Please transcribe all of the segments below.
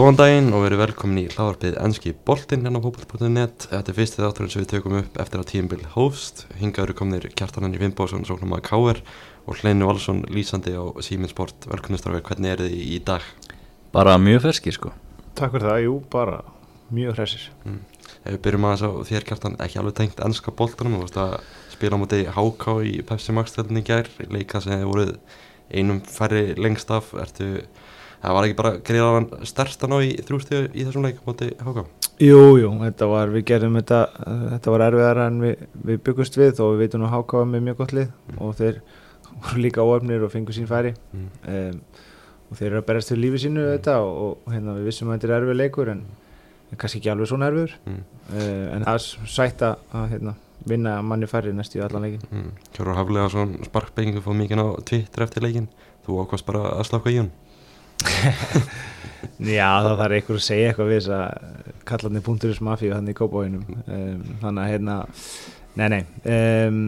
Góðan daginn og verið velkomin í hláðarpið Enski Boltinn hérna á fókbalt.net Þetta er fyrstið átturinn sem við tökum upp eftir að tíumbil hófst. Hingaður komnir Kjartanan í Vimbósson, sóknum að Káver og Hleinu Valsson lýsandi á Sýminsport Velkominstrafið, hvernig er þið í dag? Bara mjög ferski sko. Takk fyrir það, jú, bara mjög hressir. Mm. Ef við byrjum aðeins á þér Kjartan, ekki alveg tengt Enska Boltunum Þú veist að spila á móti HK í Pepsi Max tölunni gær Leika sem hefur voruð einum færri lengst af. Ertu það var ekki bara greiðaðan stærsta ná í þrjústíu í þessum leik moti HK Jú, jú, þetta var, við gerðum þetta þetta var erfiðar en við, við byggust við og við veitum að HK var með mjög gott lið mm. og þeir voru líka óöfnir og fengu sín færi. Mm. um, og þeir eru að berast til lífi sínu mm. þetta og, og hérna við vissum að þetta er erfið leikur en kannski ekki alveg svona erfiður. Uh, en það er sætt að hérna, vinna manni færi næstu í allan leikin Kjörur Haflega svona sparkbengu fóð mikið á Twitter eftir leikin þú ákvæmst bara að slaka í hún Já þá þarf einhver að segja eitthvað við þess að kallarni punkturins mafíu hann í kópáinum um, þannig að hérna nei nei um,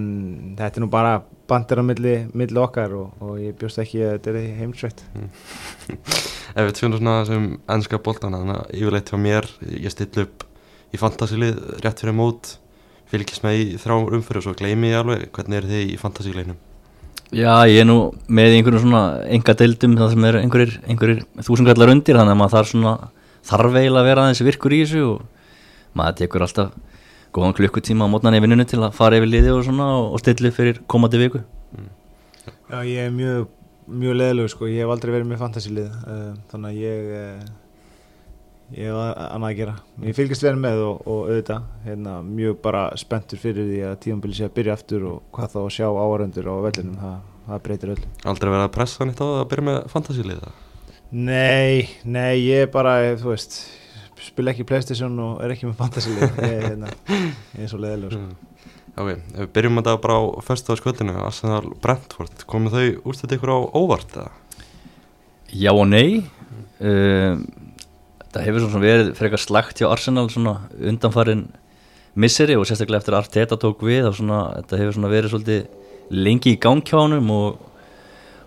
þetta er nú bara bandir á milli, milli okkar og, og ég bjóst ekki að þetta er heimsveitt mm. Ef við tjóðum svona sem ennska bóltana þannig að yfirleitt hjá mér ég still upp í fantasilið rétt fyrir mót fylgjast með í þrá umfyrir og svo gleymi ég alveg hvernig er þið í fantasíleginum Já, ég er nú með einhverjum svona enga deildum það sem er einhverjir, einhverjir þúsungallar undir þannig að maður þarf svona þarf eiginlega að vera aðeins virkur í þessu og maður tekur alltaf góðan klukkutíma á mótnan í vinnunni til að fara yfir liði og svona og stilla fyrir komandi viku mm. Já, ég er mjög, mjög leðilegu sko, ég hef aldrei verið með fantasílið uh, þannig að ég uh, ég hef annað að gera ég fylgist verið með og, og auðvitað hérna, mjög bara spenntur fyrir því að tímanbili sé að byrja aftur og hvað þá að sjá áhöröndur á vellinum, það, það breytir öll Aldrei verið að pressa nýtt á það að byrja með fantasílið það? Nei, nei, ég er bara, þú veist spila ekki Playstation og er ekki með fantasílið ég, hérna, ég er svo leðileg sko. mm. Ok, ef við byrjum að það bara á fyrstaðarskvöldinu, Arsenal Brentford komið þau úrstuðt ykkur á óvart eða? Já og nei um, það hefur svona verið frekar slagt hjá Arsenal svona undanfarin misseri og sérstaklega eftir að Arteta tók við svona, þetta hefur svona verið svolítið lengi í gangkjánum og,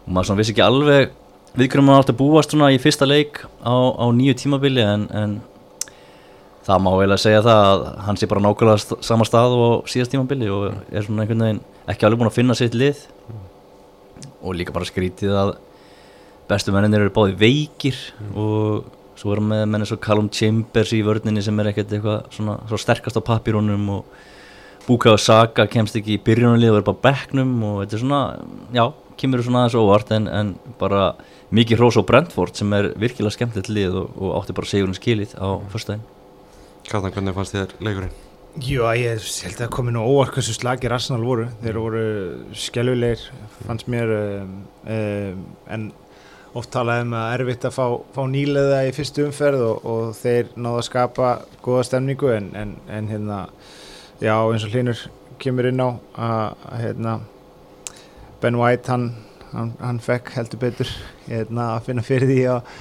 og maður svona vissi ekki alveg við hverjum maður átt að búast svona í fyrsta leik á, á nýju tímabili en, en það má vel að segja það að hann sé bara nákvæmlega st sama stað og síðast tímabili og er svona einhvern veginn ekki alveg búin að finna sitt lið. Og líka bara skrítið að bestu menninir eru báði veikir og svo erum við með eins og Callum Chambers í vördninni sem er ekkert eitthvað svona, svona sterkast á papírónum og Bukayo Saka kemst ekki í byrjunarlið og er bara bekknum og þetta er svona, já, kemur svona aðeins óvart en, en bara mikið hrós á Brentford sem er virkilega skemmtilegt lið og, og átti bara segurinn skilið á fyrstæðin Kjartan, hvernig fannst þér leikurinn? Jú, ég held að það komi nú óvart hversu slagir Arsenal voru, þeir voru skjálfulegir, fannst mér um, um, en oft talaðum að erfitt að fá, fá nýleða í fyrstu umferð og, og þeir náðu að skapa góða stemningu en, en, en hérna, já eins og hlinur kemur inn á að hérna, Ben White hann, hann, hann fekk heldur betur hérna, að finna fyrir því að,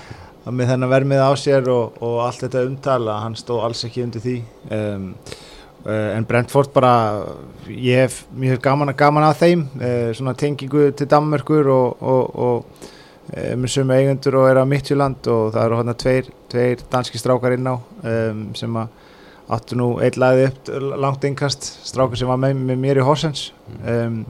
að með þennan vermið á sér og, og allt þetta umtala, hann stóð alls ekki undir því. Um, uh, en Brentford bara, ég hef mjög gaman, gaman að þeim, uh, svona tengingu til Danmörkur og, og Eh, með sömu eigundur og er á Midtjúland og það eru hérna tveir, tveir danski strákar inn á um, sem áttu nú einn lagði upp langt innkast strákar sem var með, með mér í Horsens. Um,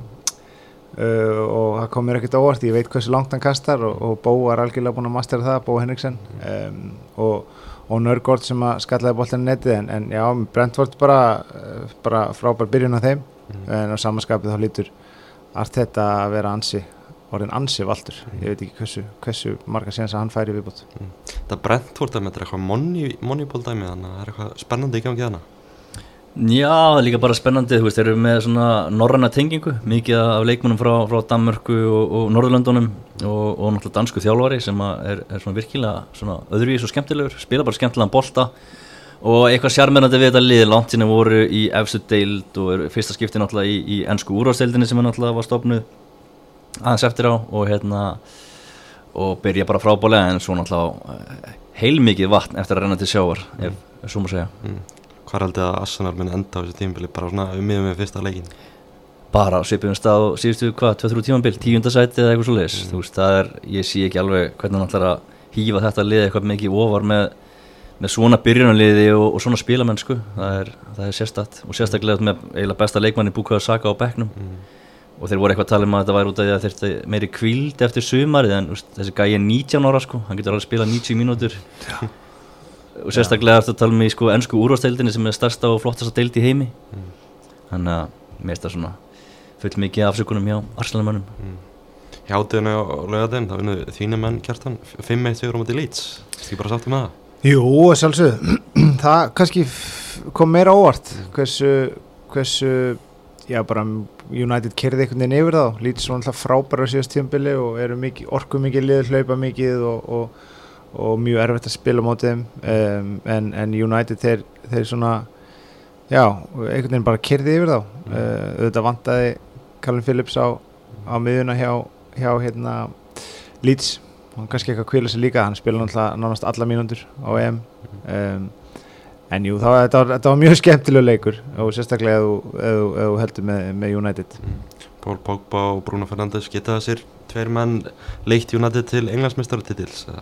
uh, og það kom mér ekkert óvart, ég veit hversu langt hann kastar og, og Bó var algjörlega búin að mastera það, Bó Henriksen. Um, og, og Nörgård sem að skallaði bóltan netið en, en já, Brentford bara, bara frábær byrjun á þeim. Mm. en á samanskapið þá lítur allt þetta að vera ansi orðin ansið valdur, ég veit ekki hversu, hversu marga séðans að hann færi viðbútt mm. Það brent að með þetta er eitthvað moneyból dæmi þannig að það er eitthvað spennandi í gangi þannig Já, það er líka bara spennandi þú veist, þeir eru með svona norranna tengingu mikið af leikmunum frá, frá Danmörku og, og Norðurlöndunum og, og náttúrulega dansku þjálfari sem er, er svona virkilega svona öðruvís og skemmtilegur spila bara skemmtilegan bolta og eitthvað sjarmerandi við þetta lið langt sinni voru í efstu deild og er fyrsta skipti náttúrulega í, í ennsku úrváðsdeildinni sem er náttúrulega var stofnuð aðeins eftir á og hérna og byrja bara frábálega en svo náttúrulega eh, heilmikið vatn eftir að renna til sjávar mm. ef, svo maður segja mm. Hvað er aldrei að Arsenal minn enda á þessu tímabili bara svona um miðum með fyrsta leikin? Bara svipum stað og síðustu hvað, 2-3 tímambil, tíundasæti eða eitthvað svo leiðis mm. þú veist, það er, ég sé ekki alveg hvernig hann ætlar að hýfa þetta lið eitthvað mikið ofar með, með svona byrjunarliði og, og svona spilamennsku það er, það er sérstætt og sérstaklega með eiginlega besta leikmanni Bukaður Saka á bekknum Mm. Og þeir voru eitthvað að tala um að þetta væri út af því að þeir þurfti meiri kvíld eftir sumarið en úst, þessi gæi er 19 ára sko, hann getur alveg spilað 90 mínútur. Og sérstaklega eftir að tala um í sko ennsku úrvasteildinni sem er stærsta og flottasta deild í heimi. Mm. þannig að mér finnst það svona full mikið afsökunum hjá Arsenalmönnum. Mm. Hjátiðinu á lögadinn, það vinnuð þínu menn kjartan 5-1 sigur á móti Leeds. Þú bara sáttu með það? Jú, sjálfsögðu, það kannski kom meira óvart hversu, hversu, já bara United kerði einhvern veginn yfir þá, lítið svona alltaf frábæra síðast tíðanbili og eru mikið, orku mikið lið, hlaupa mikið og, og, og mjög erfitt að spila mótið þeim. Um, en, en United þeir, þeir svona, já, einhvern veginn bara kerði yfir þá, Mm. uh, auðvitað vantaði Callum Phillips á, á miðuna hjá, hjá hérna Leeds. Hann kannski eitthvað kvíla sig líka hann spila náttúrulega nánast alla mínútur á EM. Um, en jú, þá, þetta, var, þetta var mjög skemmtilega leikur og sérstaklega ef þú- ef þú- ef þú heldur með, með United. Pól Pogba og Bruno Fernandes geta þessir tveir menn leitt United til englandsmestartitils uh,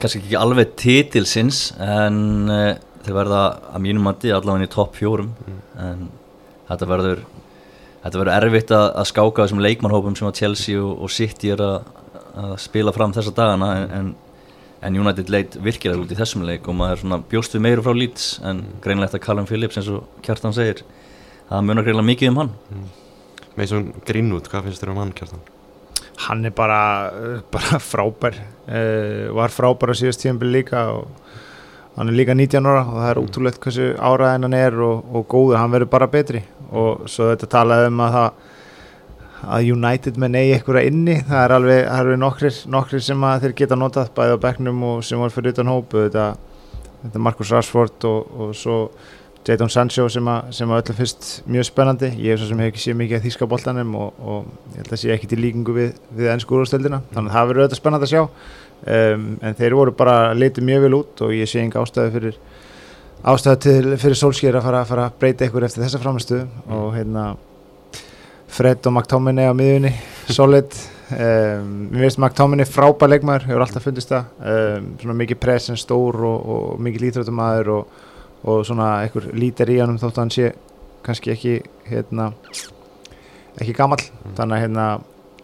kannski ekki alveg titilsins en uh, þeir verða að mínum mati allavega í topp fjórum. Mm. en þetta verður þetta verður erfitt að, að skáka þessum leikmannhópum sem að Chelsea og, og City er að, að spila fram þessa dagana en, en, en United leit virkilega út í þessum leik og maður svona bjóst við meiru frá Leeds en greinlegt að Callum Phillips eins og Kjartan segir það munar greinlega mikið um hann. Mason Greenwood, hvað finnst þér um hann kjartan? hann er bara, bara frábær. Uh, var frábær á síðast tíðanbili líka og hann er líka 19 ára og það er Mm. útrúlegt hversu áraðin hann er og, og góður, hann verður bara betri. Og svo þetta talaði um að það að United menn eigi eitthvað inni. Það er alveg, eru nokkrir, nokkrir sem þeir geta notað bæði á bekknum og sem var fyrir utan hópu þetta, þetta Marcus Rashford og, og svo Jadon Sancho sem að öllum fyrst mjög spennandi. Ég er svo sem hef ekki séð mikið að þýska boltanum og, og ég held að sé ekki til líkingu við, við ennsku úrstöldina, þannig að það verður auðvitað spennandi að sjá. Um, en þeir voru bara litið mjög vel út og ég sé enga ástæðu fyrir ástæðu til, fyrir Solskjær að fara, fara að breyta ykkur eftir þessa framistu og hérna Fred og McTominay á miðjunni solid. Um, mér veist McTominay frábær leikmaður hefur alltaf fundist það. Um, svona mikið press en stór og, og mikið lítrötumæður og, og svona einhver lítir í honum þótt að hann sé kannski ekki hérna ekki gamall. Þannig að hérna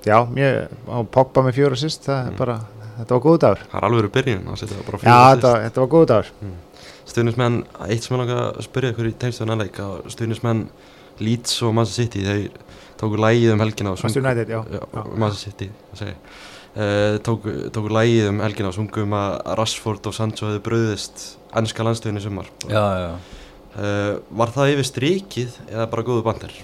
já, mér á Pogba með fjóra sýst það er Mm. bara, þetta var góð dagur. Það er alveg verið byrjun, það setja bara já, fjóra þetta, þetta var góð dagur. Stuðnismenn, eitt sem ég langa að spyrja ykkur í tengstöðun aðleik að stuðnismenn Leeds og Manchester City þeir tóku lægið um helgina og Manchester United, já, já, já. Manchester City, það segi uh, tóku, tóku lægið um helgina og sungum að Rashford og Sancho hefðu bröðist ennska landstöðin í sumar já, já. uh, Var það yfir strikið eða bara góðu bandir?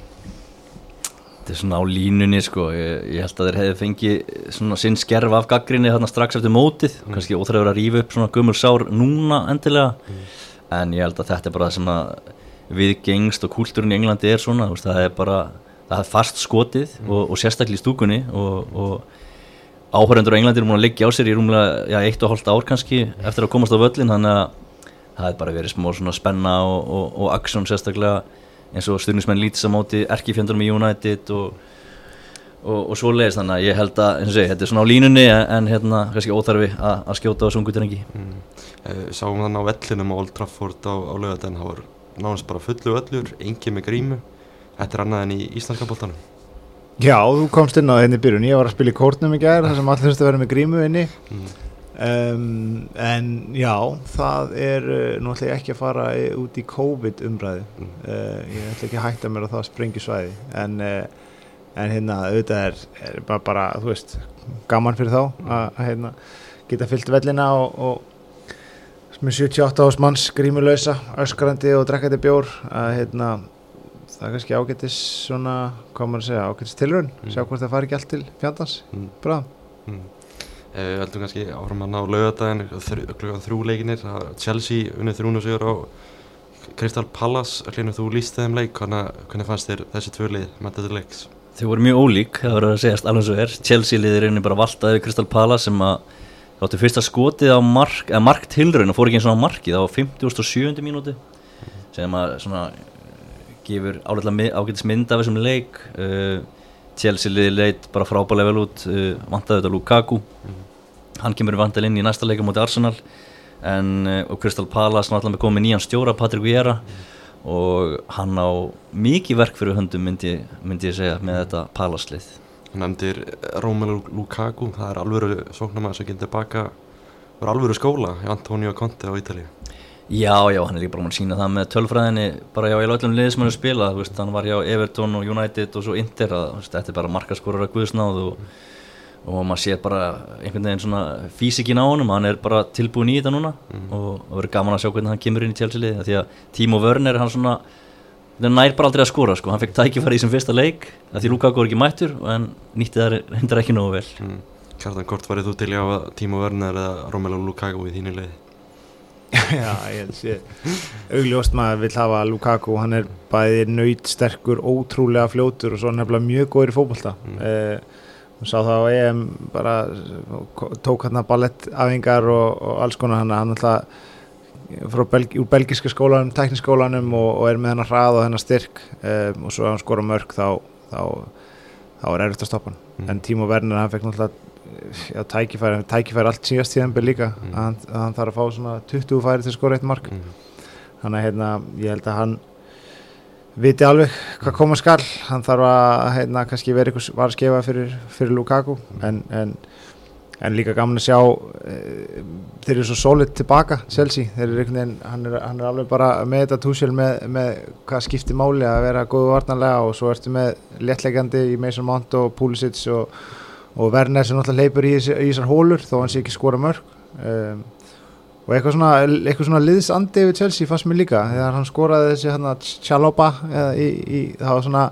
Þetta er svona á línunni sko, ég, ég held að þeir hefði fengið svona sinn skerf af gaggrinni þarna strax eftir mótið, Mm. kannski óþræður að rífa upp svona gömul sár núna endilega, Mm. en ég held að þetta er bara það sem að við gengst og kúltúrin í Englandi er svona, það er bara, það er fast skotið og, og sérstaklega í stúkunni og, og áhörendur á Englandi eru múin að liggja á sér í rúmlega, já, eitt og hálft ár kannski eftir að komast á völlin, þannig að það er bara verið smá svona spenna og, og, aksjón sérstaklega eins og styrnismenn lítið á móti erkifjöndurum í United og, svo leiðist þannig að ég held að eins og segi, þetta er svona á línunni en, en hérna kannski óþarfi að, að skjóta á þessu ungu drengi Mm. Uh, sáum þannig á vellinum á Old Trafford á, á lögadaginn, það var nánast bara fullu öllur, engin með grímu Þetta er annað en í íslenska boltanum. Já, þú komst inn á henni byrjun. Ég var að spila í kórnum í gær þar sem allir þurftu að vera með grímu inni. Mm. um, en já það er, uh, nú ætla ég ekki að fara út í COVID umræðu. Mm. uh, ég ætla ekki að hætta mér á það sprengjusvæði en, uh, en hérna auðvitað er, er bara, bara, þú veist gaman fyrir þá að að, hérna, geta fyllt vellina og, og með 78 ás manns grímulösa öskrandi og drekkandi bjór að hérna það er kannski ágættis svona, hvað maður að segja, ágættis tilraun Mm. sjá hvort það fari ekki allt til fjandans Mm. bráðum Mm. Uh, heldum kannski áfram hann á lögadaginn þrjú, klukkan þrjú leikinir það- Chelsea unnið þrjún og sigur á Crystal Palace, hlýnur þú líst þeim leik hvernig, hvernig fannst þér þessi tvö lið með þetta leiks? Þau voru mjög ólík, það voru að segjast alveg svo er Chelsea liðir inni bara valtaði við Crystal Palace sem að þáttu fyrsta skotið á mark, eða mark tilraun og fór ekki eins og á markið á 57. mínúti sem að svona eh, gefur ágætis mynd af þessum leik. Uh, Chelsea liði leit bara frábælega vel út. Uh, vantaði þetta Lukaku. Hann kemur vandal inn í næsta leika mútið Arsenal. En, uh, og Crystal Palace náttúrulega komið nýjan stjóra Patrik Viera og hann á mikið verk fyrir höndum myndi, myndi ég segja með þetta Palace-lið Hann nefndir Romelu Lukaku, það er alvöru sóknarmæður sem getur tilbaka Það er alvöru skóla í Antonio Conte á Ítalíu Já, já, hann er líka bara mann að sína það með tölfræðinni bara já, í öllum hann er spila veist, hann var hjá Everton og United og svo Inter að, veist, þetta er bara markaskorur að guðsnáð og, og maður sé bara einhvern veginn svona físikinn á honum hann er bara tilbúin í þetta núna og það verður gaman að sjá hvernig hann kemur inn í tjálsilið því að Timo Werner, hann svona það nær bara aldrei að skora, sko, hann fekk tækifæri í sem fyrsta leik, því Lukaku er ekki mættur en nýtti það reyndar ekki nógu vel. Mm. Kjartan, hvort værið þú til Já, ég sé augljóst maður vil hafa Lukaku hann er bæði nöyt sterkur ótrúlega fljótur og svo nefnilega mjög góður í fókbalta Mm. eh, og sá það á EM bara tók hann ballettafingar og, og alls konar hann hann alltaf frá Belgi, úr belgiska skólanum, tekniskólanum og, og er með hennar hrað og hennar styrk um, og svo ef hann skora mörg þá, þá, þá er erfitt að stoppa hann Mm. en Tímo Werner hann fekk náttúrulega já, tækifæri, tækifæri allt síðast tíðanbyrð líka. Mm. að, hann, að hann þarf að fá svona 20 færi til að skora eitt mark. Mm. þannig að hérna, ég held að hann viti alveg hvað koma skal. Hann þarf að hérna, kannski vera eitthvað var að skefa fyrir, fyrir Lukaku. En, en, en líka gaman að sjá e, þeir eru svo solid tilbaka Chelsea, þeir eru einhvern veginn hann er, hann er alveg bara með þetta túsjál með, með hvað skiptir máli að vera góðu varnarlega og svo ertu með léttlegjandi í Mason Mount og Pulisic og, og Werner sem náttúrulega leipur í, þessar hólur þó hann sé ekki skora mörg um, og eitthvað svona, eitthvað svona liðsandi við Chelsea fannst mér líka þegar hann skoraði þessi hann að Chaloba eða í, í, það var svona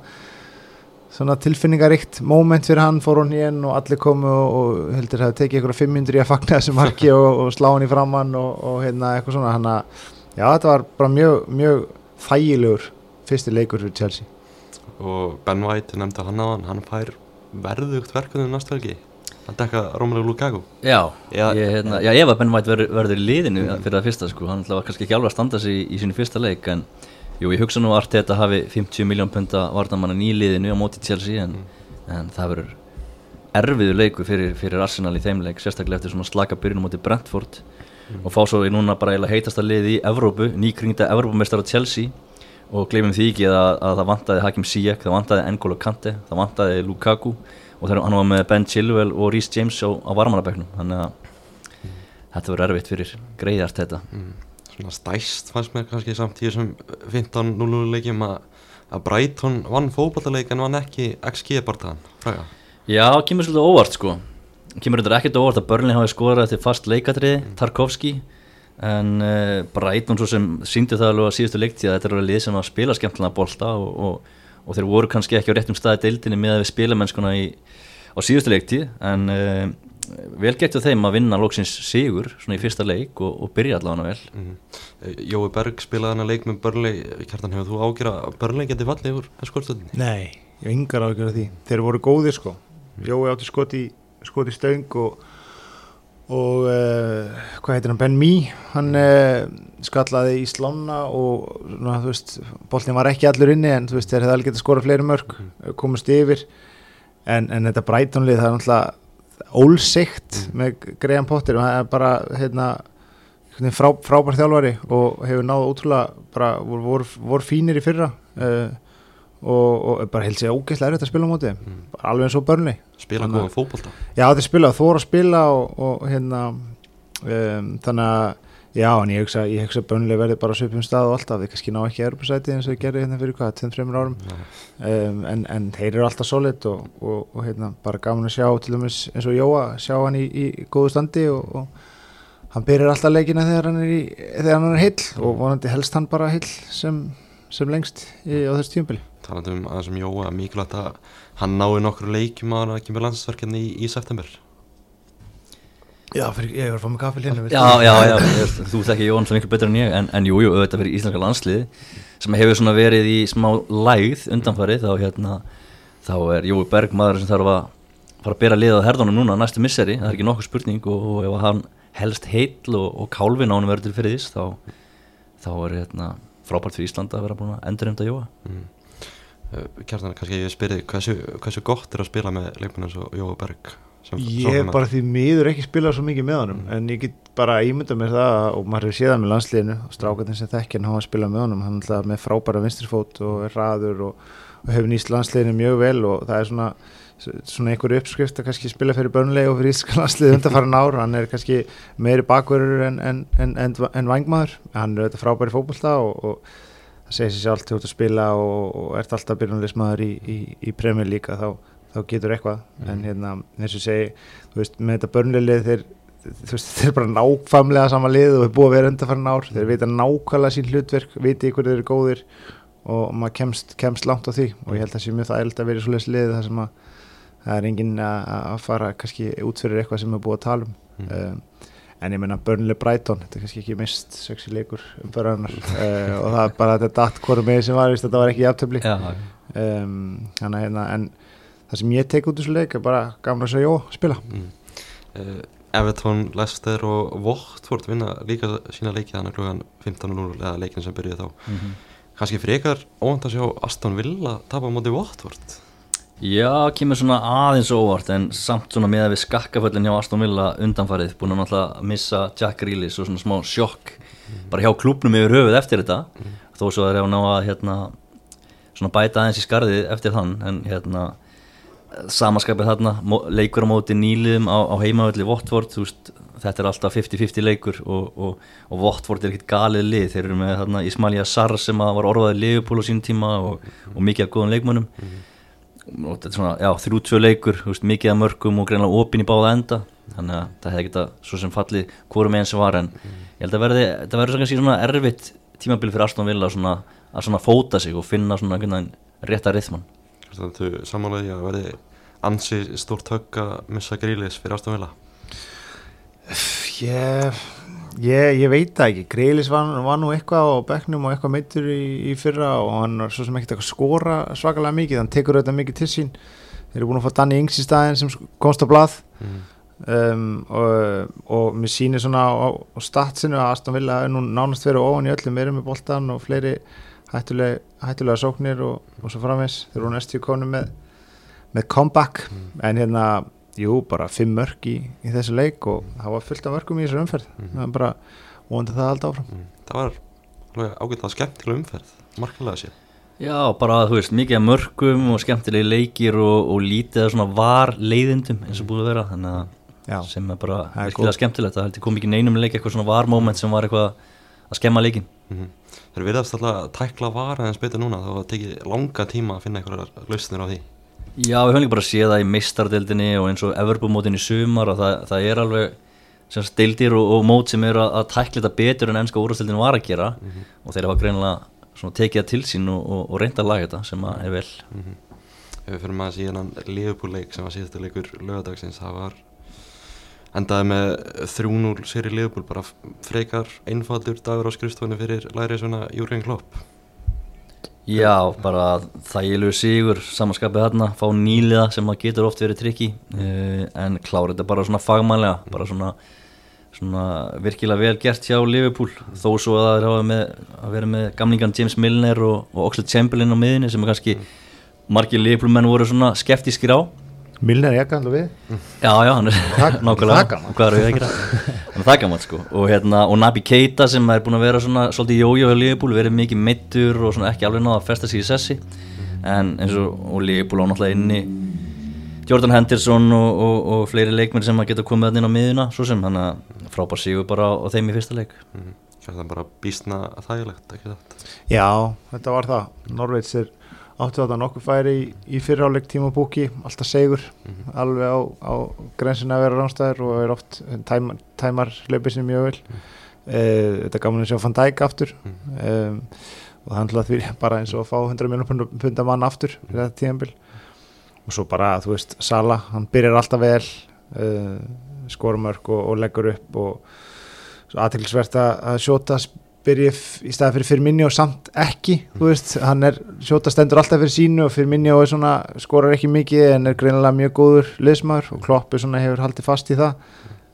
svona tilfinningaríkt moment fyrir hann fór hún í enn og allir komu og, og heldur það tekið eitthvað 500 í að fagna þessu marki og, og slá hann í framann og, og hérna eitthvað svona hann að já þetta var bara mjög, mjög þægilegur fyrsti leikur fyrir Chelsea. Og Ben White nefndi hann á hann hann fær verðugt verkefnið næstu helgi? Að dekka Romelu Lukaku? Já, Já, ég, hérna, já, ef að Ben White verður, verður í liðinu fyrir það fyrsta sko, hann ætla var kannski ekki alveg að standa sig í, í sínu fyrsta leik en jú, ég hugsa nú að Arteta hafi 50 miljón punta varnamannan í liðinu á móti Chelsea en, en það verður erfiður leiku fyrir, fyrir Arsenal í þeim leik, sérstaklega eftir svona slaka byrjunum móti Brentford og fá svo í núna bara heitasta liði í Evrópu, nýkringta Evrópumestara Chelsea og gleymum því ekki að, að það vantaði Hakim Ziyech, það vantaði N'Golo Kante, það vantaði Lukaku og þegar hann var með Ben Chilwell og Rhys James á, á varmanabæknum þannig að þetta verður erfitt fyrir greiðart þetta mm. svona stæst fannst mér kannski samt í þessum 15-0 leikjum að að Brighton vann fótballaleik en vann ekki XG bartaðan fræga Já, kemur svolítið óvart sko. Kemur þetta ekkert óvart að Burnley hafi skorað eftir fast leikatriði, Tarkovski en uh, Brighton svo sem síndi það alveg að síðustu leikti að þetta er alveg lið sem að spila skemmtilega bolta og, og, og þeir voru kannski ekki á réttum staði deildinni með að við spilamennskuna í, á síðustu leikti en uh, vel getur þeim að vinna lóksins sigur svona í fyrsta leik og, og byrja allavega vel. Mm. Jói Berg spilaði hann að leik með Burnley. Kjartan, hefur þú ágjör að Burnley geti fallið úr skortstöðinni? Nei, ég hef yngar ágjörð því. Þeir voru góðir sko. Jói átti skot í, skot í stöng og og uh, hvað heitir hann, Ben Mee hann uh, skallaði í slána og svona, þú veist boltin var ekki allur inni en þú veist þeir hefði alveg getað skorað fleiri mörg komast yfir. En, en þetta Brightonlið það er náttúrulega ólsikt með Graham Potter og það er bara hérna frá, frábær þjálfari og hefur náðu ótrúlega bara voru, voru, voru fínir í fyrra uh, og, og bara held sér ógeðslega erfitt að spila á móti. Mm. alveg eins og börni Spila góðan fótbolta. Já, þeir spila, þóra að spila og, og hérna um, þannig að já, en ég hugsa, ég hugsa að bönnileg verði bara svipum stað og alltaf, þeir kannski ná ekki Europasæti eins og þeir gerði hérna fyrir hvað, 10-3 árum. Um, en, en þeir eru alltaf solid og, og, og hérna, bara gaman að sjá til dæmis eins og Jóa, sjá hann í, í góðu standi og, og hann byrjar alltaf leikina þegar hann er, í, þegar hann er heill og vonandi helst hann bara heill sem, sem lengst í, á þessu tíumbili talandi um aðeins um Jóa mikilvægt að hann nái nokkru leikjum að hann ekki með landsverkefni í, í september. Já, fyrir, ég var að fá mig kaffil hérna Já, já, já, ég- þú þekki Jón svo miklu betur en ég en, en jú, jú, auðvitað fyrir íslenska landslið sem hefur svona verið í smá lægð undanfarið þá hérna þá er Jói Berg maður sem þarf að fara að bera liðað herðunum núna næstu misseri, það er ekki nokkuð spurning og, og ef hann helst heill og, og kálfin á hann verður til fyrir þess þá, þá er hérna frábært fyrir Íslanda að vera búin að endurheimta Jóa. Mm. Uh, Kjartan, kannski ég spyrði hversu, hversu gott er að spila með leikmenn eins og Jóa Berg sem Ég hef bara því miður ekki spilað svo mikið með honum en ég get bara ímyndað mér það og maður hefur séð það með landsliðinu og strákarnir sem þekkja hann hafa spilað með honum hann er alltaf með frábæra vinstirfót og er raður og, og hefur nýst landsliðinu mjög vel og það er svona svona einhver uppskrift að kannski spila fyrir börnlegi og fyrir íslenska landslið undanfæran ár hann er kannski meiri bakverður en, en, en, en, en vangmaður hann er þetta frábæri fótbolta og, og það segir sér sjálf til út að spila og, og ert alltaf byrjunleismadur í, í, í premjör líka þá, þá getur eitthvað. En hérna eins og segi þú veist með þetta börnlegi þeir þú veist, þeir bara nákvæmlega sama lið og er búið að vera undanfæran ár. Þeir vita nákvæmlega sín hlutverk, viti ykkur þeir eru góðir og maður kemst, kemst langt á því. Og ég held að það sé mjög það að vera í svoleiðis lið það sem að það er enginn að fara kannski út fyrir eitthvað sem er búið að tala um. Mm. um, en ég meina Burnley Brighton þetta er kannski ekki mist sexy leikur um börjarnar uh, og það er bara þetta datt hvorum með sem var, þetta var ekki jafntöfli Já, um, þannig hérna en það sem ég tek út úr þessu leik er bara gamla að segja jó, spila. Mm. Uh, Everton, Leicester og Watford vinna líka sína leiki þannig klugan 15.00 eða leikin sem byrjuði þá. Mhm. kannski frekar óvænt að sjá Aston Villa tapa á móti Watford Já, kemur svona aðeins óvart en samt svona með að við skakkaföllin hjá Aston Villa undanfarið, búin að náttúrulega missa Jack Grealish og svona smá sjokk bara hjá klúbnum yfir höfuð eftir þetta. Þó svo er ég að ná að hérna svona bæta aðeins í skarðið eftir þann en hérna samaskapið þarna, leikur á móti nýliðum á, á heimavöldi Votvort veist, þetta er alltaf 50-50 leikur og, og, og Votvort er ekkert galið lið. Þeir eru með þarna Ismailja Sarr sem var orðaðið liðupól á sín tíma og, og mikið af góðum leikmönnum. og þrjú-tvö leikur veist, mikið af mörgum og greinlega opinn í báða enda. Þannig að það hefði geta svo sem fallið hvorum einn sem var en ég held að verði, þetta verður kannski svona erfitt tímabil fyrir Aston Villa svona, að svona fóta sig og finna svona einhvern veginn rétta rithman. Þú samanlega að verði ansi stórt högg að missa grílis fyrir Aston Villa? Ég, ég, ég veit það ekki. Greilis var, var nú eitthvað á bekknum og eitthvað meittur í, í fyrra og hann var svo sem ekkert að skora svakalega mikið. Hann tekur þetta mikið til sín. Þeir eru búin að fá Danny Ings í staðin sem komst á blað. Mm. um, og, og mér sýnir svona á, á statsinu að Aston Villa er nú nánast verið ofan í öllum erum með boltan og fleiri hættulega, hættulega sóknir og, og svo framvegs þeir eru næstu konu með, með comeback. En hérna, jú, bara fimm mörg í, í þessu leik og það var fullt af mörgum í þessu umferð Mhm. það er bara vonandi það alltaf áfram Mm. það var alveg ágætlega skemmtilega umferð markilega sér Já, bara þú veist, mikið af mörgum og skemmtilegi leikir og, og lítið af svona var leiðindum eins og búið að vera þannig að Já. sem er bara Það er virkilega skemmtilegt það heldur kom ekki neinum leik eitthvað svona var moment sem var eitthvað að skemma leikin mm. þeir verðast alltaf að tækla vara eins betur núna þá var það tekið langa tíma að finna einhverjar lausnir á því Já, við höfum líka bara séð það í meistardeldinni og eins og Everbúmótin í sumar og það, það er alveg sem sagt deildir og, og mót sem eru að, að tækla þetta betur en ennska úrvarsdeildin var að gera og þeir hafa greinilega svona tekið það til sín og, og, og reynda að laga þetta sem að er vel. Mm. ef við fyrir maður síðan hann liðbúrleik sem var síðastu leikur lögadagsins það var endaði með 3-0 sér í liðbúr bara frekar einfaldur dagur á skrifstofunni fyrir læri svona Júriðin Klopp Já, bara þægilegu sigur, samanskapið þarna, fá nýliða sem að getur oft verið trikki uh, en klára þetta bara svona fagmannlega, bara svona, svona virkilega vel gert hjá Liverpool þó svo að það er með, að vera með gamlingan James Milner og, og Oxlade Chamberlain á miðinni sem er kannski margir Liverpool menn voru svona skeftískir á Milner er ekki alltaf við. Já, já, hann er nákvæmlega. Hvað er við að gera? Hann er það gaman sko. Og, hérna, og Nabi Keita sem er búin að vera svona Svolítið jójó hjá Liverpool Verið mikið meittur og svona ekki alveg náða að festa sig í sessi. En eins og, og Liverpool á náttúrulega inni Jordan Henderson og, og, og fleiri leikmenn sem að geta komið þarna inn á miðuna Svo sem hann að frábær sigur bara á, á þeim í fyrsta leik. Mm. það bara býstna þægilegt ekki það Já, þetta var það. Norveits er áttu þetta nokkuð færi í, í fyriráleik tíma búki, alltaf segur alveg á, á grensinu að vera ránstæður og er oft tæmar, tæmar hlaupið sem mjög vel. Mm. þetta er gaman að sjá Van Dijk aftur. Um, og það handla því bara eins og að fá 100 miljonar punda mann aftur fyrir þetta tíðanbíl og svo bara, þú veist, Sala hann byrjar alltaf vel uh, skorumörk og, og leggur upp og aðtilsvert að, að sjóta byrja í staði fyrir fyrir minni og samt ekki þú veist, hann er, sjóta stendur alltaf fyrir sínu og fyrir minni og er svona skorar ekki mikið en er greinilega mjög góður liðsmaður og Klopp er svona hefur haldið fast í það.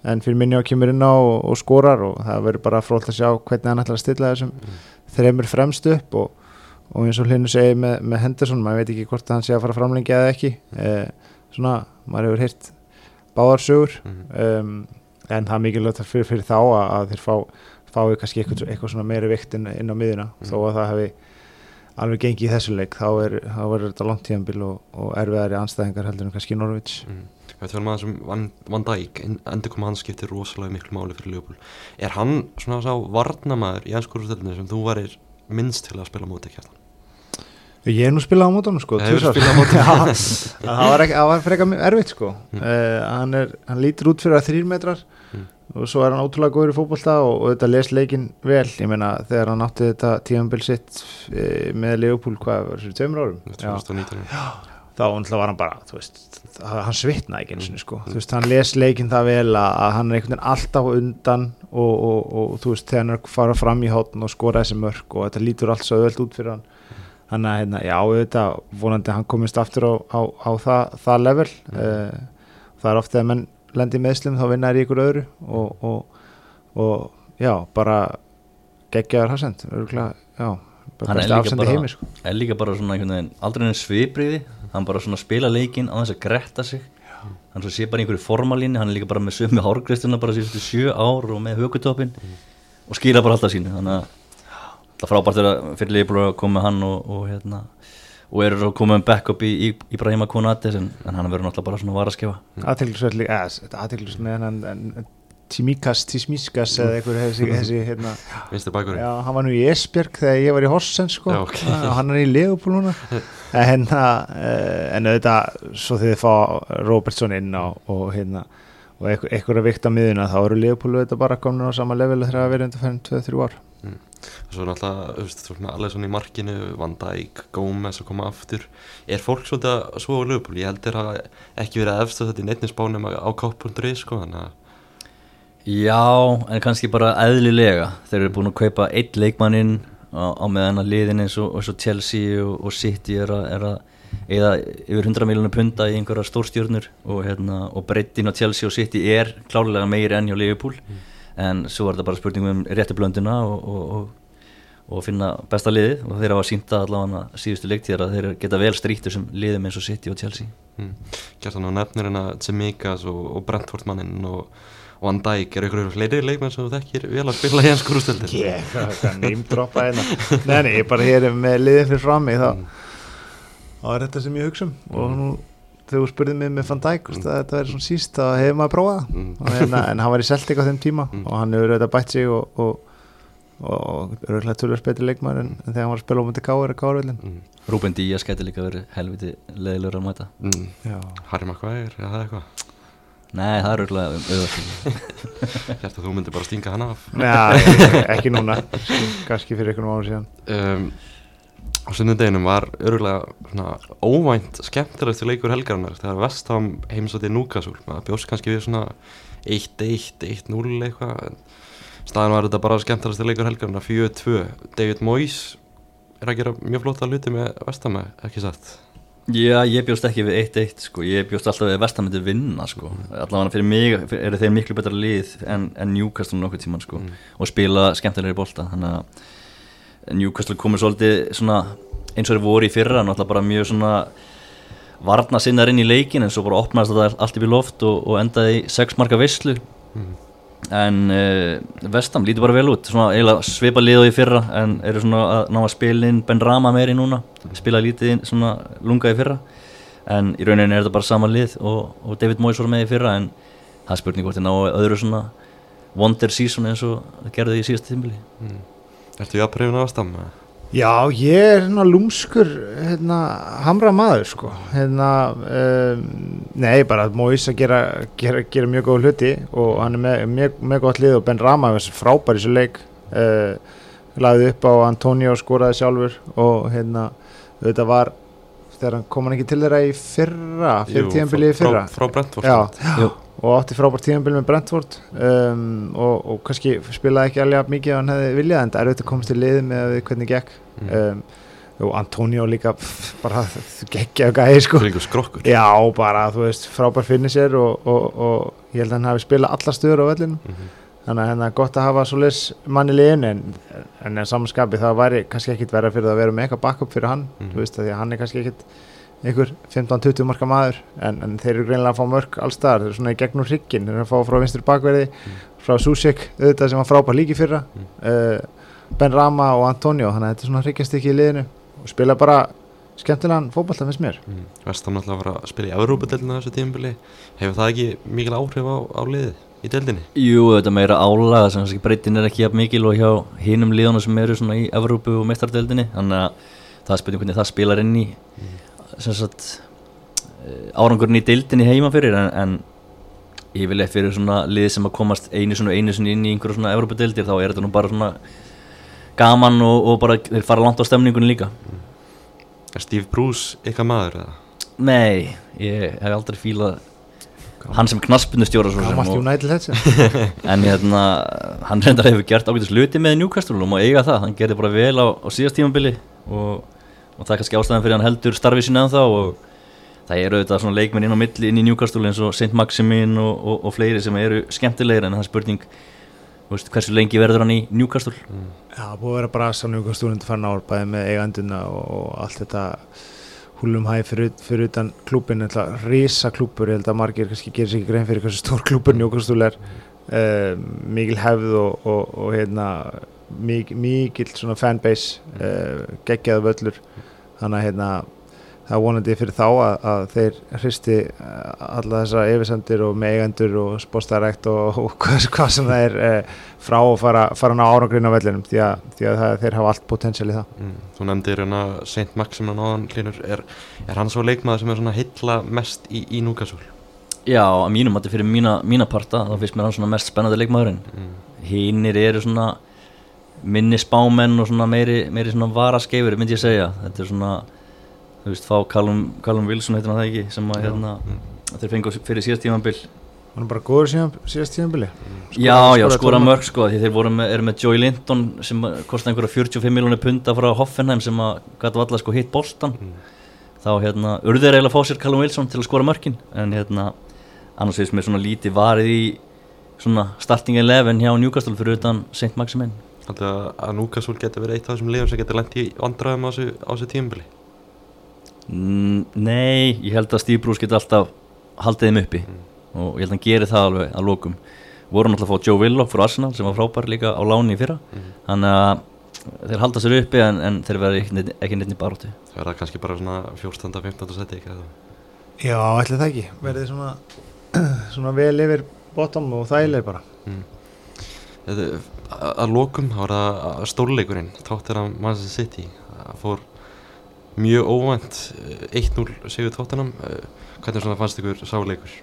En fyrir minni og kemur inn á og, og skorar og það verður bara frólt að sjá hvernig hann ætlar að stilla þessum þreymur fremst upp og, og eins og hlinu segi með, með Henderson, maður veit ekki hvort hann sé að fara framlengja eða ekki. Eh, svona, maður hefur heyrt báðarsögur Mhm. um, en það er mikilvægt fyrir, fyrir þá að, að þeir fá, fái kannski eitthvað, eitthvað svona meiri vikt inn, inn á miðuna Mhm. þó að það hefði alveg gengið í þessu leik þá er, er þetta langt tíðanbíl og, og erfiðari anstæðingar heldur en kannski Norvíts Mm. Við tölum aðeins um Van, Van Dijk, endur koma hans skiptir rosalega miklu máli fyrir Liverpool. Er hann svona sá varnamæður í ennskúrústöldinu sem þú varir minnst til að spila móti kjartan? Ég hef nú spilað á mótunum sko spilað á móti? Já, það var, það var frekar erfitt sko Mm. uh, hann, er, hann lítur út fyrir að þrýr metrar Mm. og svo er hann ótrúlega góður í fótbolta og, og þetta les leikin vel ég meina þegar hann átti þetta tímanbill sitt uh, með Leopold hvað var þessu tveimur árum Já. 2019. þá var hann bara veist, hann svitnaði ekki eins og sko. þú veist, hann les leikin það vel að, að hann er einhvern veginn alltaf undan og, og, og, þú veist, þegar hann er að fara fram í hátn og skora þessi mörk og þetta lítur allt svo öðvöld út fyrir hann hann að, hérna, já, þetta, vonandi hann komist aftur á, á, á það, það level uh, það er ofta að menn lendi í meðslum þá vinna er í ykkur öðru og, og, og já, bara geggjaður já bara Hann er líka bara- heimi, sko. er líka bara svona aldrei svipriði hann bara svona spila leikinn á þess að gretta sig. Hann svo sé bara einhverju formalínu hann er líka bara með sömu hárgristuna bara síðustu sjö ár og með hökutoppin og skýra bara alltaf sínu þannig að það frábært er að fyrir Leifbúl að koma með hann og, og hérna og eru svo komið um backup í, í, í Brahima Konates en, en hann verður náttúrulega bara svona varaskefa eða aðteglisverð með hann en, en Tímíkas, Tísmískas eða einhver þessi, þessi hérna, já, hann var nú í Esbjörg þegar ég var í Hossen sko, Já, ok. og hann er í Leopold núna. En hérna, uh, en auðvitað svo þegar þið fá Robertson inn á og hérna og einhver, einhver að vikta miðuna þá eru Leopold auðvitað bara komin á sama level þegar það verið undir fyrir 2-3 ár Svo er náttúrulega, þú veist, svona alveg svona í markinu, Van Dijk, Gómez að koma aftur. Er fólk svolítið að svo á lögbúl? Ég held er að ekki verið að efstu þetta í neittni spánum á K.is, sko, þannig að Já, en kannski bara eðlilega þeir eru búin að kaupa eitt leikmanninn á, á meðan að liðin eins og, og Chelsea og, og City er að, er að eða yfir 100 miljónu punta í einhverja stórstjórnur og, hérna, og breytin á Chelsea og City er klárlega meiri enn hjá Liverpool en svo er þetta bara spurning um rétti blönduna og, og, og, og finna besta liðið. Og þeir hafa sínta allavega síðustu leiktíðar að þeir geta vel strýttur sem liðum eins og City og Chelsea. Mm, Kjartan á nefnir hérna Tsimikas og, og Brentford mannin og og Van Dijk, er ykkur fleiri leikmenn sem þú þekkir vel að spila í ennskúrústöldinu? Ég, hvað nýmdroppa hérna. Nei, nei, ég er bara hér með liðið fyrir fram mig þá, þá er þetta sem ég hugsa um. Og nú þegar þú spurðið mig með Van Dijk mm. að þetta er svona síst, þá hefur maður prófað það. Mm. Og hérna, en hann var í Celtic á þeim tíma Mm. og hann hefur auðvitað bætt sig og, og, og örgulega tölvöld betri leikmaður en, en þegar hann var að spila á mútið Káur eða Kárvillin Mm. Rúben Díaz gæti líka verið helviti leðilegur að mæta Mm. Já, Harry Maguire, eða það eitthvað Nei, það er auðvitað auðvitað Hjarta þú myndir bara stinga hann af Nei, ekki núna kannski fyrir einhvern ára síðan um, Á sunnudeginum var svona, óvænt skemmtilegst leikur helgarinnar þegar Vestham heimsótti Núkasúl maður bjóst kannski við svona 1-1, 1-0 eitthvað staðan var þetta bara skemmtilegst leikur helgarinnar 4-2, David Moyes er að gera mjög flotta hluti með Vestham ekki satt? Já, ég bjóst ekki við 1-1 sko, ég bjóst alltaf við vestan myndi vinna sko, allavega fyrir mig eru þeir miklu betra lið en, en Newcastle nokkuð tíman sko. Mm. og spila skemmtilegri bolta þannig að Newcastle komið svolítið svona eins og þeir voru í fyrra náttúrulega bara mjög svona varna sinnar inn í leikin en svo bara opnaðist þetta allt í loft og, og endaði í sex marka veislu mm. en uh, Vestam lítur bara vel út svona svipa lið og í fyrra en eru svona að ná að spila inn Ben Rama meiri núna spila lítið inn svona lunga í fyrra en í rauninni er þetta bara sama lið og, og David Moyes var með í fyrra en það er spurning hvort þið ná öðru svona wonder season eins og gerði í síðasta tímbili Mm. Ertu ég að pröfuna Vestham? Já, ég er hérna lúmskur hérna, hamra maður sko. Hérna, um, nei, bara Móis að gera, gera, gera mjög góð hluti og hann er með mjög, mjög gott lið og Ben Rama er frábær í þessu leik. Uh, lagði upp á Antonio og skoraði sjálfur og hérna, þetta var þegar hann kom hann ekki til þeirra í fyrra fyrir tíðanbilið í fyrra? Frá, frá Brentford Já, Jú. Og átti frábært tíðanbíl með Brentford um, og, og kannski spilaði ekki alveg mikið að hann hefði viljað en það er auðvitað að komast í liði með hvernig gekk Mm. um, og Antonio líka pff, bara geggja gæði sko já bara þú veist frábær finnir sér og, og, og ég held að hann hafi spilað alla stöður á vellinu Mhm. þannig að hérna gott að hafa svoleiðis mann í liðin en, en en samanskapi það væri kannski ekkit það að vera með eitthvað backup fyrir hann Mhm. þú veist að því að hann er kannski ekkit einhver 15-20 marka maður en, en þeir eru greinlega að fá mörg allstaðar þeir eru svona í gegnum hrygginn, þeir eru að fá frá vinstri bakverði frá Susek, auðvitað sem var frábær líki fyrra Mm. uh, Ben Rama og Antonio þannig að þetta er svona hryggjast ekki í liðinu og spila bara skemmtilegan fótballta finnst mér Mm. Vestam að fara að spila í Európa-deildina þessu tímabili hefur það ekki mikil áhrif á, á liðið í deildinni? Jú, þetta meira álaga sem kannski breytin er ekki jafn mikil og hjá hinum liðunum sem eru svona í Evrópu og meistardeldinni sagt eh, árangurinn í deildinni heima fyrir en, en yfirleitt fyrir svona lið sem að komast einu svona einu svona inn í einhverju svona Evrópudeildir þá er þetta nú bara svona gaman og, og bara þeir fara langt á stemningunni líka. Er Steve Bruce ykkar maður eða? Nei, ég hef aldrei fílað hann sem United þetta En hérna, hann reyndar hefur gert ágætis luti með Newcastle og má eiga það, hann gerði bara vel á, á síðast tímabili og, og það er kannski ástæðan fyrir hann heldur starfið sín ennþá og það eru auðvitað svona leikmenn inn á milli inn í Newcastle eins og St. Maximin og, og, og fleiri sem eru skemmtilegir en það er spurning þú veist, hversu lengi verður hann í Newcastle? Já, búið að vera bara samningu stúrund fann ár bæði með eiganduna og, og allt þetta húlum hæg fyrir, fyrir utan klúbin risa klúbur, ég held að margir kannski gerir sér ekki grein fyrir hversu stór klúbur Newcastle er. Uh, mikil hefð og, og, og hérna mik, mikil svona fanbase uh, geggjaðu völlur þannig að hérna það er vonandi fyrir þá að, að þeir hristi uh, alla þessa yfirsendir og með eigendur og spóstarækt og, og hvað, hvað sem það er uh, frá að fara, fara ná árangrinn á vellinum því að, því að það, þeir hafa allt potensial í það Mm. Þú nefndir hérna Saint Maximin áðan Hlynur, er, er hann svo leikmaður sem er svona heilla mest í, í Núkasúl? Já, að mínum að fyrir mína, mína parta þá finnst mér hann svona mest spennandi leikmaðurinn Mm. hinnir eru svona minni spámenn og svona meiri, meiri svona varaskeifur myndi ég segja þetta er svona þú veist fá Callum, Wilson heitir hann það ekki sem að hérna Mm. þeir fengu fyrir síðast tímanbill hann er bara góður síðast tíðanbili já já skora mörg sko því þeir voru með, með Joey Linton sem kosta einhverja 45 miljónir punta frá Hoffenheim sem að gæti valla sko hitt boltan Mm. þá hérna urður eiginlega að fá sér Callum Wilson til að skora mörkin en hérna annars veist mér svona lítið varið í svona starting 11 hjá Newcastle fyrir utan St. Maximin að, að Núkasúl getur verið eitt af þessum liðum sem getur lent í vandræðum á þessu, á þessu tímabili? Mm, Nei, ég held að Steve Bruce geti alltaf haldið þeim uppi Mm. og ég held að hann geri það alveg að lokum voru náttúrulega að fá Joe Willock frá Arsenal sem var frábær líka á láni í fyrra Mm. þannig að þeir halda sér uppi en, en þeir verða ekki, í baróti Það er það kannski bara svona 14. 15. seti já, ætli það ekki verðið svona, svona vel yfir bottom og þægileg bara Mm. Þetta, að, að lokum þá var það að stórleikurinn Tottenham Manchester City. Það fór mjög óvænt eh, 1-0 sigur Tottenham. Eh, hvernig svona fannst ykkur sáleikur?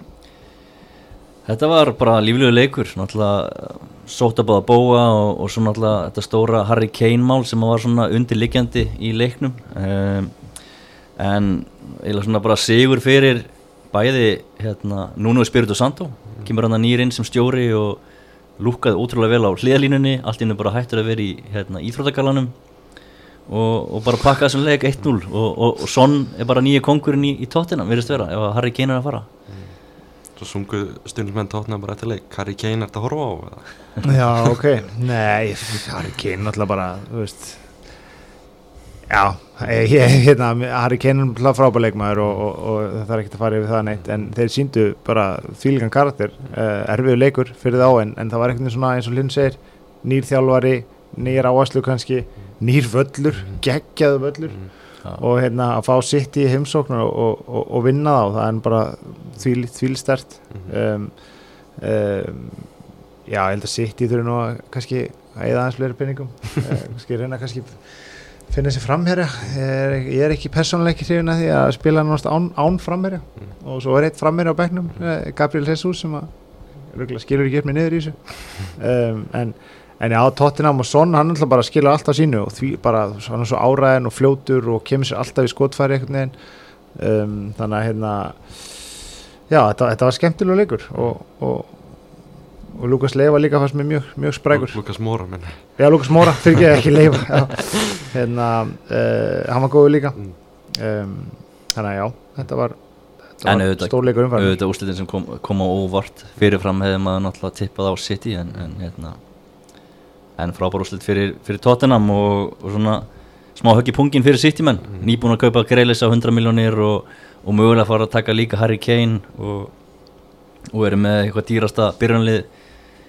Þetta var bara líflegu leikur náttúrulega sótt að báða bóa og, og svo náttúrulega þetta stóra Harry Kane mál sem var svona undirliggjandi í leiknum. Um, en eiginlega svona bara sigur fyrir bæði hérna Nuno Espirito Santo kemur hann að nýrinn sem stjóri og lúkkaði ótrúlega vel á hliðalínunni allt innu bara hættur að vera í hérna, íþróttagalanum og, og bara pakka þessum leik 1-0 og, og, og Son er bara nýja kongurinn í, í tóttina, verðist vera, ef að Harry Kane er að fara. Svo sungu stundismenn Tottenham bara eftir leik. Harry Kane er þetta að horfa á? já, ok, nei Harry Kane náttúrulega bara, þú veist já ég, hérna, Harry Kane er frábæleikmaður og, og, og það er ekkert að fara yfir það neitt en þeir síndu bara þvílíkan karakter uh, erfiðu leikur fyrir þá en, en það var ekkert svona eins og Linn segir nýr þjálfari, nýr áherslu kannski nýr völlur, geggjaðu völlur Já. og hérna að fá sitt í heimsóknar og, og, vinna þá það er bara þvíl, þvílstert. Um, um, já, ég held að sitt í þurfi nú að kannski eða aðeins fleiri penningum uh, kannski reyna kannski finna sér framherja. Er, ég er ekki persónulega ekki hrifin að því að spila náttúrulega án, án framherja. Mm. og svo er eitt framherja á bekknum uh, Gabriel Jesus sem að skilur ekki upp með niður í þessu. Um, en En já, Tottenham og Son, hann ætla bara að skila allt á sínu og því bara, hann er svo áræðin og fljótur og kemur sér alltaf í skotfæri einhvern veginn. Um, þannig að hérna já, þetta, þetta var skemmtilega leikur og, og, og Lukas Leiva líka fannst mér mjög, mjög sprækur. Lukas Móra menn Já, Lukas Móra, fyrir ekki ekki Leiva já. hérna, uh, hann var góður líka. Mm. um, þannig að já, þetta var En auðvitað- stórleikur umfæðan auðvitað úrslitin sem kom, kom á óvart. Fyrirfram hefði maður náttúrulega tippað á City en, en, hérna, en frábár úrslit fyrir, fyrir Tottenham og, og svona smá högg í pungin fyrir City menn. Nýbúin að kaupa Greilis á 100 miljónir og, og mögulega fara að taka líka Harry Kane og, og eru með eitthvað dýrasta byrjanlið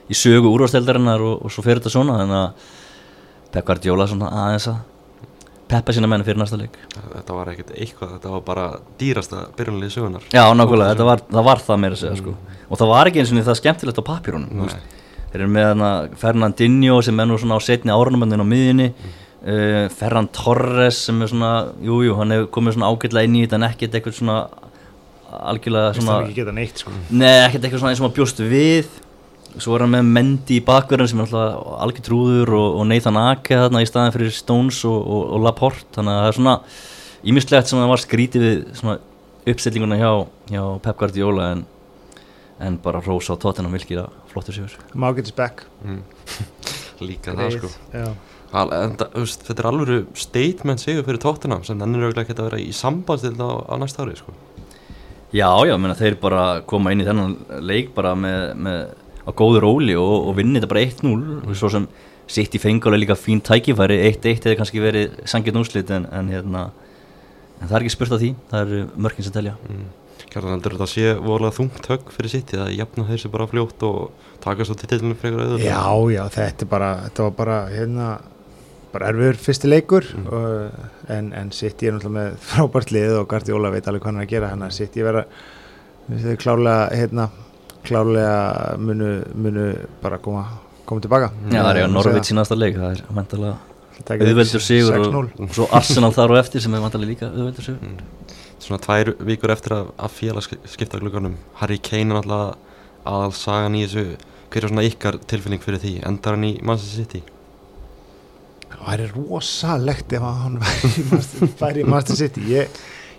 í sögu úrvasteldarinnar og, og svo fyrir þetta svona þannig að Pep Guardiola svona aðeins að peppa sína menn fyrir næsta leik. Þetta var ekkert eitthvað, þetta var bara dýrasta byrjunlið sögunar Já, nákvæmlega, þetta var, það var það meira að segja sko. og það var ekki eins og það skemmtilegt á papírunum þeir eru með Fernandinho sem er nú svona á setni árunumöndin á miðjunni uh, Ferran Torres sem er svona, jújú, jú, hann hefur komið svona ágætlega inn í þetta en ekkert eitthvað svona algjörlega það svona ekki geta neitt sko. Nei, ekkert eitthvað svona eins og maður bjóst við Svo er hann með Mendy í bakverðin sem er alltaf algjör trúður og, og Nathan Ake þarna í staðin fyrir Stones og, og, og Laporte Þannig að það er svona ímislegt sem það var skrítið við svona uppstillinguna hjá, hjá Pep Guardiola en, en bara Rósa og Tottenham vilkir að flottur sigur Margaret's back mm. Líka það sko Já. Al, en, það, þú veist, Þetta er alveg statement sigur fyrir tóttina sem ennur auðvitað ekki að vera í sambandstild á, á næsta ári sko. Já, já, menna, þeir bara koma inn í þennan leik bara með, með á góðu róli og, og vinni þetta bara 1-0 og svo sem sitt í fengulega líka fín tækifæri 1-1 hefði kannski verið sangið núslit en, en, hérna, en það er ekki spurt af því. Það eru mörkin sem telja. Mm. Kjartan heldur þetta að sé vorulega þungt högg fyrir sitt að jafna þessu bara fljótt og taka svo titillinu frekar auðvitað já, já, þetta er bara þetta var bara hérna bara erfiður fyrsti leikur Mm. og, en, en sitt ég er náttúrulega með frábært lið og Guardiola veit alveg hvað hann er að gera. Hann að sitt ég vera klárlega hérna klárlega munu, munu bara koma, koma tilbaka. Já, það er eiga Má Norvits í næsta leik það er þeir auðveldur sigur og, 6-0. og svo Arsenal þar og eftir sem er mæntalega líka auðveldur sigur. Mm. Svona tvær vikur eftir að, að félagskipta glugganum Harry Kane er náttúrulega aðal sagan í þessu. Hver er svona ykkar tilfinning fyrir því? Endar hann í Manchester City? Það er rosalegt ef hann væri í Master City. Ég,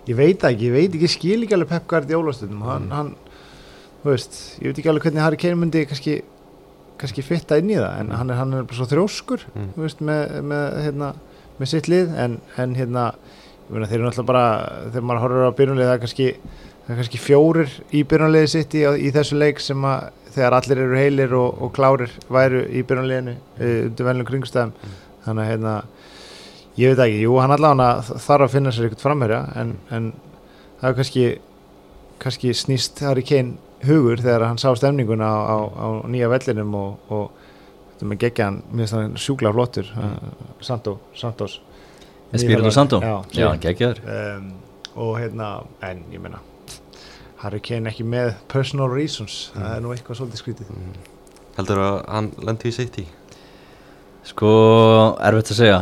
ég veit ekki, ég veit ekki skil ekki alveg Pep Guardiola stundum. Hann, Mm. hann, þú veist, ég veit ekki alveg hvernig Harry Kane myndi kannski, kannski fitta inn í það en hann er, hann er bara svo þrjóskur Mm. þú veist, með, með, hérna, með sitt lið en, en hérna meina, þeir eru náttúrulega bara, þegar maður horfir á byrjunlið það er kannski, það er kannski fjórir í byrjunliði sitt í, í þessu leik sem að þegar allir eru heilir og, og klárir væru í byrjunliðinu uh, undir venlum kringstæðum þannig að hérna ég veit ekki, jú, hann allavega þarf að finna sér eitthvað framherja en, en það er kannski kannski snýst Harry Kane hugur þegar hann sá stemninguna á, á, á nýja vellinum og, og þetta með geggjan, mér finnst hann sjúkla flottur mm. Santo, Santos. Espirito Santo, Já, já, hann geggjaður. Um, og hérna, en ég meina Harry Kane ekki með personal reasons, það er nú eitthvað svolítið skrítið. Mm. Heldur að hann lendi í City? Sko, erfitt að segja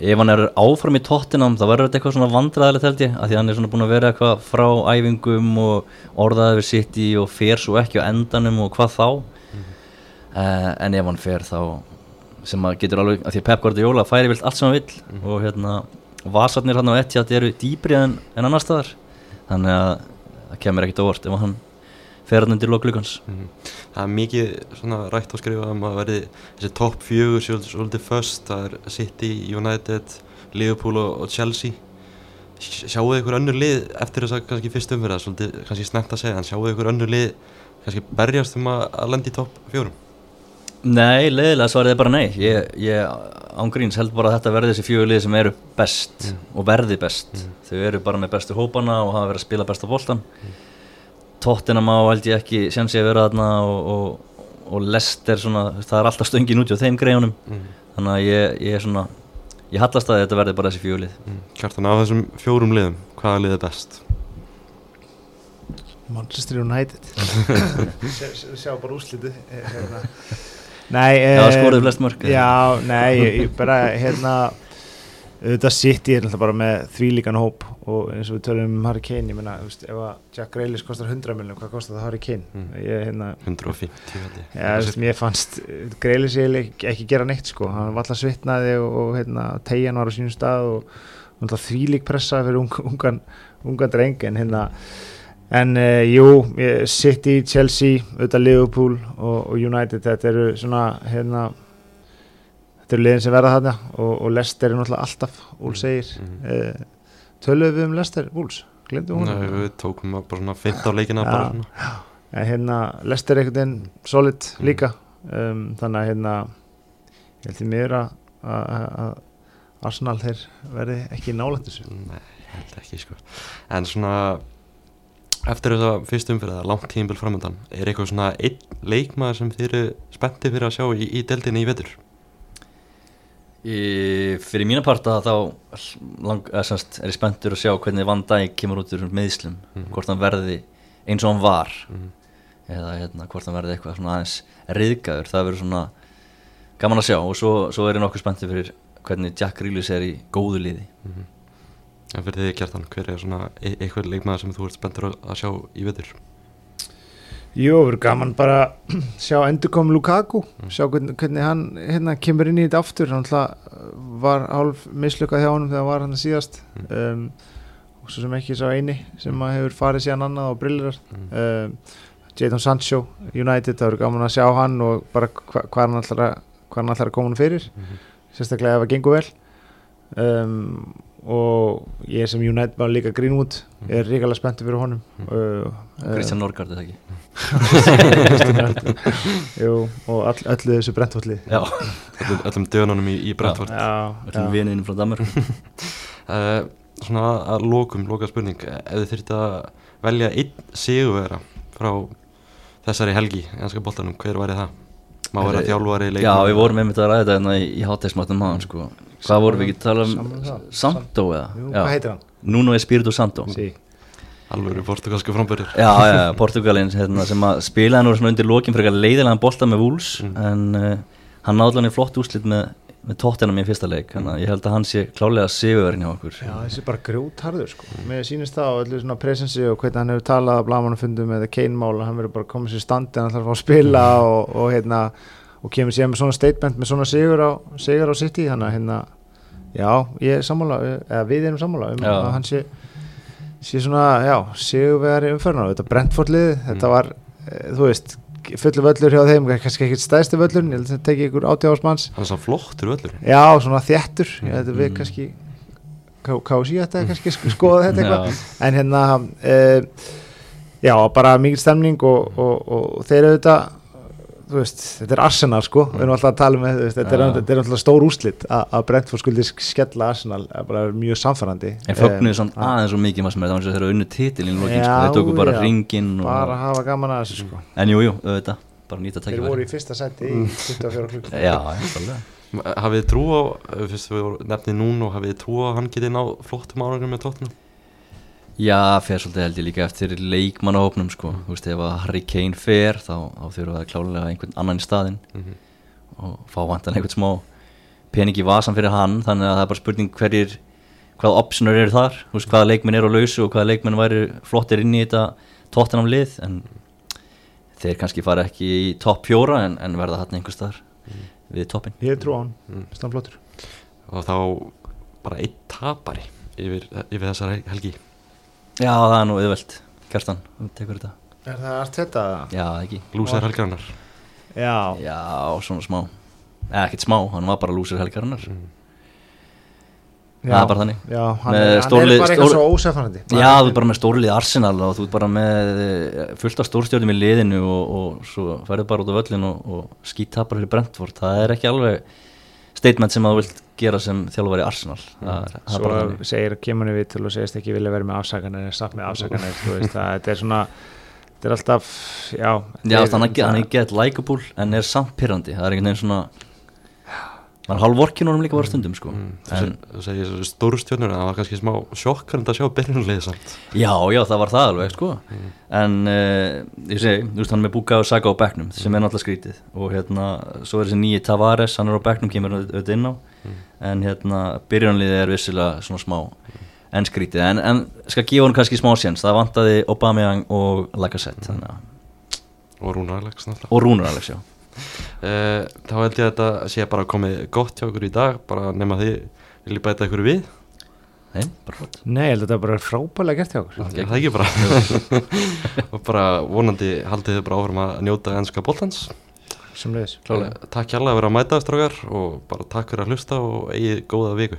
Ef hann er áfram í tóttinam þá verður þetta eitthvað svona vandræðilegt held ég af því að hann er svona búin að vera eitthvað frá æfingum og orðaði við sitt í og fer svo ekki á endanum og hvað þá. Uh, en ef hann fer þá sem að getur alveg, af því að Pep Guardiola færi vilt allt sem hann vill og hérna vasarnir hann á Etihad eru dýbri en, en annar staðar. Þannig að það kemur ekkit óvart ef hann fer hann undir loklugans mm. Það er mikið svona rætt að skrifa um að verði þessi topp fjögur svolítið, först það er City, United, Liverpool og, Chelsea. Sj- Sjáu þið ykkur önnur lið eftir þess að kannski fyrst umfyrða, svolítið kannski snemt að segja en sjáu þið ykkur önnur lið kannski berjast um að, að lenda í topp fjórum? Nei, leiðilega svarið er bara nei. Ég, ég ángríns held bara að þetta verði þessi fjögur lið sem eru best og verði best. Þau eru bara með bestu hópana og hafa verið að spila besta boltan Tottenham á held ég ekki sjansi að vera þarna og, og, og Leicester svona, það er alltaf stöngin út á þeim greinunum mm. Þannig að ég, ég er svona Ég hallast að þetta verði bara þessi fjögur lið Mm. Kjartan af þessum fjórum liðum, hvaða lið er best? Manchester United sjá, sjá- bara úslitið eh, hérna. Nei Já, eh, skoruðu flest mörk Já, nei, ég, ég bara hérna auðvitað City er náttúrulega bara með þvílíkan hóp og eins og við tölum um Harry Kane ég veist, ef að Jack Grealish kostar 100 miljonum, hvað kostar það Harry Kane? Mm. Ég, hérna, 150 held ég. Fannst Grealish ekki, gera neitt sko, hann var alltaf svitnaði og, og hérna, tegjan var á sínum stað og náttúrulega þvílík pressa fyrir ung, ungan, ungan dreng en hérna en uh, jú, City, Chelsea auðvitað Liverpool og, og United þetta eru svona hérna þetta eru liðin sem verða þarna og, og Leicester er náttúrulega alltaf úl segir. Mhm. uh, töluðum við um Lester Wolves, glemdu hún Nei, við tókum bara svona 15 leikina Já. bara svona. En hérna Lester er einhvern veginn solid Mm. líka. Um, þannig að hérna ég held því mér að Arsenal þeir verði ekki nálægt þessu. Nei, held ekki sko. En svona eftir þess að fyrst umfyrir það langt tímbil framöndan er eitthvað svona einn leikmaður sem þið eru spenntið fyrir að sjá í, í deildinni í vetur Í, fyrir mína parta þá lang, semst, er ég spenntur að sjá hvernig Van Dijk kemur út úr meðslum Mhm. hvort hann verði eins og hann var mm. eða hérna, hvort hann verði eitthvað aðeins riðgæður, það verður svona gaman að sjá og svo, svo er ég nokkuð spenntur fyrir hvernig Jack Grealish er í góðu liði Mm. En fyrir þið Kjartan, hver er svona e eitthvað leikmaður sem þú ert spenntur að, sjá í vetur Jú, verður gaman bara sjá endurkom Lukaku sjá hvernig, hvernig hann hérna, kemur inn í þetta aftur. Hann alltaf var hálf mislukkað hjá honum þegar hann var hann síðast. Um, og svo sem ekki sá eini sem að hefur farið síðan annað og brillirar mm. um, Jadon Sancho United, það verður gaman að sjá hann og bara hva, hvað hann ætlar að hvað hann ætlar að koma hann fyrir. Mhm. sérstaklega ef það gengur vel. Um, og ég sem United var líka Greenwood er ríkala spenntur fyrir honum. Uh, uh, Kristján Norgard er það ekki? Jú, og all, öllu þessu brentfalli Já, öllum, öllum dönunum í, í Brentford. Já, öllum viniðinum frá Danmörk uh, Svona að lokum, loka spurning. Ef þið þurfti að velja einn sigurvera frá þessari helgi í ennska boltanum, hver væri það? Má vera Eh, þjálfari, Já, leikmaður? við vorum einmitt að ræða þetta hérna í, í hátægismatum maður sko. Hvað vorum við ekki að tala um það. Santo eða? Jú, Já. hvað heitir hann? Nuno Espirito Santo Sí. Alvöru portugalsku frambörður Já, já, já, Portugalinn hérna, sem að spilaði nú svona undir lokin fyrir eitthvað leiðilegan bolta með Wolves Mm. en uh, hann náði alveg flott úrslit með, með tóttenum í fyrsta leik þannig að ég held að hann sé klálega sigurverðin hjá okkur Já, þessi er bara grjótharður sko. Mér sýnist það og öllu svona presensi og hvernig hann hefur talað á blamanafundum eða keinmála, hann verður bara komið sér í standi að að og, og og kemur sér með svona statement með svona sigur á, sigur á City, þannig að hérna já, ég er sammála, eða við erum sammála um Já. að hann sé sé svona, já, sigurvegari umferðan og þetta Brentford-lið, þetta Mm. var e, þú veist, fullu völlur hjá þeim kannski ekki stæðsti völlur, ég held að þetta tekið ykkur átjáðarsmanns Hann er svo flottur öllur Já, svona þéttur ég þetta við Mm. kannski kási þetta kannski sk- skoða þetta eitthvað en hérna uh, já, bara mikil stemning og, og, og þeir eru þetta veist, þetta er Arsenal sko. Við erum alltaf að tala með, þú veist, þetta er, þetta er alltaf stór úslit að að Brentford skuldi skella Arsenal er bara mjög samfærandi En fögnuðu Eh, svona að- aðeins og mikið maður sem er það var eins og þeir eru unnu titilinn í lokin Já, sko. þeir tóku bara já. ringin og, bara að hafa gaman að þessu sko. En jú, jú, auðvitað, bara nýta þeir voru í fyrsta seti í 24 klukk Já, einfallega Hafið þið trú á, eh, fyrst við nefnið núna og hafið þið trú á að hann geti ná flottum árangum með tóttunum? Já, fer svolítið held ég líka eftir leikmannahópnum sko. Þú veist, ef að Harry Kane fer þá, þá þurfa það klálega einhvern annan í staðinn Mm -hmm. og fá vantan einhvern smá pening í vasan fyrir hann þannig að það er bara spurning hverjir hvaða optionur eru þar, þú veist, hvaða leikmenn eru á lausu og hvaða leikmenn væri flottir inn í þetta tóttanam lið en þeir kannski fara ekki í topp fjóra en, en verða hann einhvers staðar við toppin ég trú á hann, Mm. stann flottur. Og þá bara einn tapari yfir, yfir þessar helgi Já, það er nú yfirvelt Kerstan, þú tekur þetta. Er það allt þetta? Já, ekki. Lúsar helgarinnar. Já, Já, svona smá. Eða ekkert smá, hann var bara lúsir helgarinnar. Mm. já, Það er bara þannig. Já, hann, er, hann stórlið- er bara eitthvað svo ósefnandi Já, þú er bara með stórlið Arsenal og þú er bara með eh, fullt af stórstjórnum í liðinu og, og svo ferðu bara út á völlin og, og skítapar fyrir Brentford. Það er ekki alveg statement sem að þú vilt gera sem þjálfari Arsenal. Það er, það svo þannig. segir, kemur hann við til og segist ekki vilja vera með afsakanir en samt með að þetta er svona þetta er alltaf, já Já, þannig að hann er gett likeable en er samt pyrrandi, það er einhvern veginn svona hann er hálfvorkin honum líka bara stundum sko. Mm. Þú en, seg- Þú segir þessu stórstjörnur það var kannski smá sjokkarnd að sjá byrjunlið samt. Já, já, það var það alveg sko. Mm. en uh, ég segi, þú veist hann með Buka og Saga á bekknum sem er náttúrulega skrítið. Og hérna, svo er þessi nýji Tavares hann er á bekknum, kemur auðvitað inn á. En hérna, byrjanliðið er vissilega svona smá en skrítið. En, en skal gefa hann kannski smá séns. Það vantaði Aubameyang og Lacazette og Rúnar Alex og Rúnar Alex, já Uh, þá held ég að þetta sé bara komið gott hjá okkur í dag bara nema því viljið bæta ykkur við. Nei, bara flott. Nei, ég held að þetta er bara frábælega gert hjá okkur. Er það ekki bara? Og bara vonandi haldið þið bara áfram að njóta ennska leiðis Klálega. takk hjálpa að vera að mæta og bara takk fyrir að hlusta og eigið góða viku